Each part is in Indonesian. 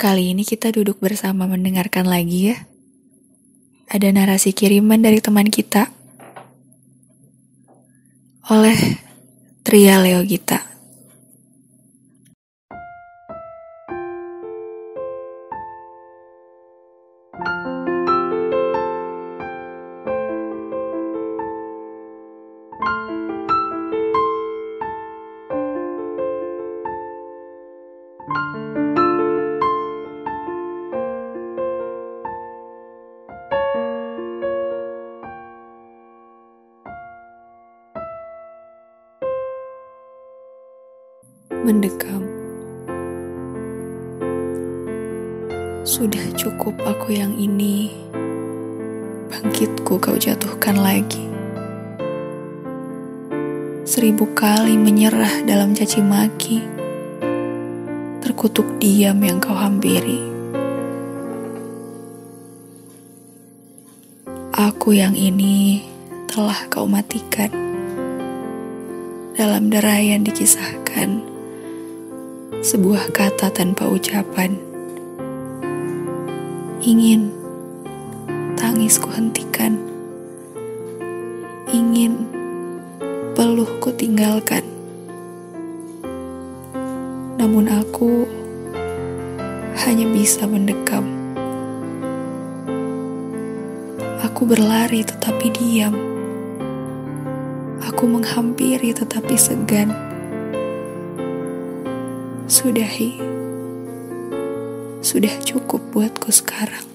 Kali ini kita duduk bersama mendengarkan lagi ya. Ada narasi kiriman dari teman kita. Oleh Tria Leo Gita. Mendekam. Sudah cukup aku yang ini, bangkitku kau jatuhkan lagi. Seribu kali menyerah dalam caci maki, terkutuk diam yang kau hampiri. Aku yang ini telah kau matikan dalam derayan dikisahkan sebuah kata tanpa ucapan. Ingin tangisku hentikan. Ingin peluhku tinggalkan. Namun aku hanya bisa mendekam. Aku berlari tetapi diam. Aku menghampiri tetapi segan Sudahi. Sudah cukup buatku sekarang.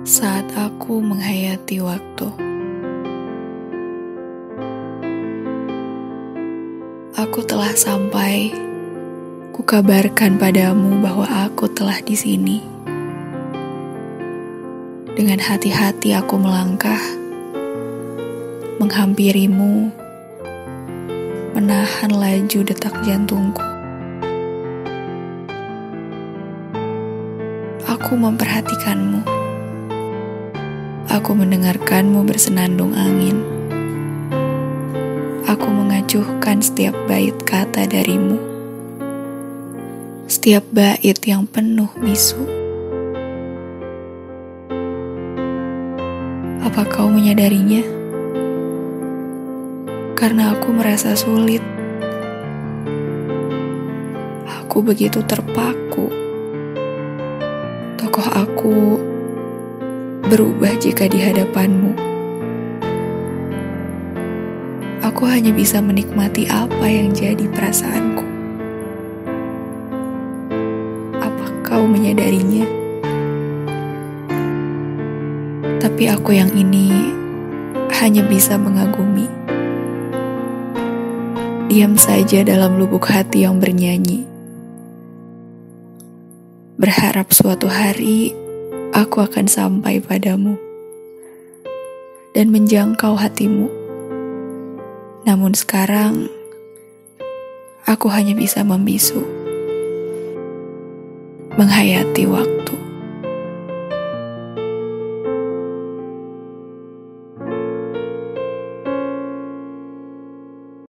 Saat aku menghayati waktu. Aku telah sampai. Kukabarkan padamu bahwa aku telah di sini. Dengan hati-hati aku melangkah, menghampirimu, menahan laju detak jantungku. Aku memperhatikanmu Aku mendengarkanmu bersenandung angin. Aku mengacuhkan setiap bait kata darimu. Setiap bait yang penuh bisu. Apa kau menyadarinya? Karena aku merasa sulit. Aku begitu terpaku. Tokoh aku berubah jika di hadapanmu. Aku hanya bisa menikmati apa yang jadi perasaanku. Apa kau menyadarinya? Tapi aku yang ini hanya bisa mengagumi. Diam saja dalam lubuk hati yang bernyanyi. Berharap suatu hari aku akan sampai padamu dan menjangkau hatimu. Namun sekarang, aku hanya bisa membisu, menghayati waktu.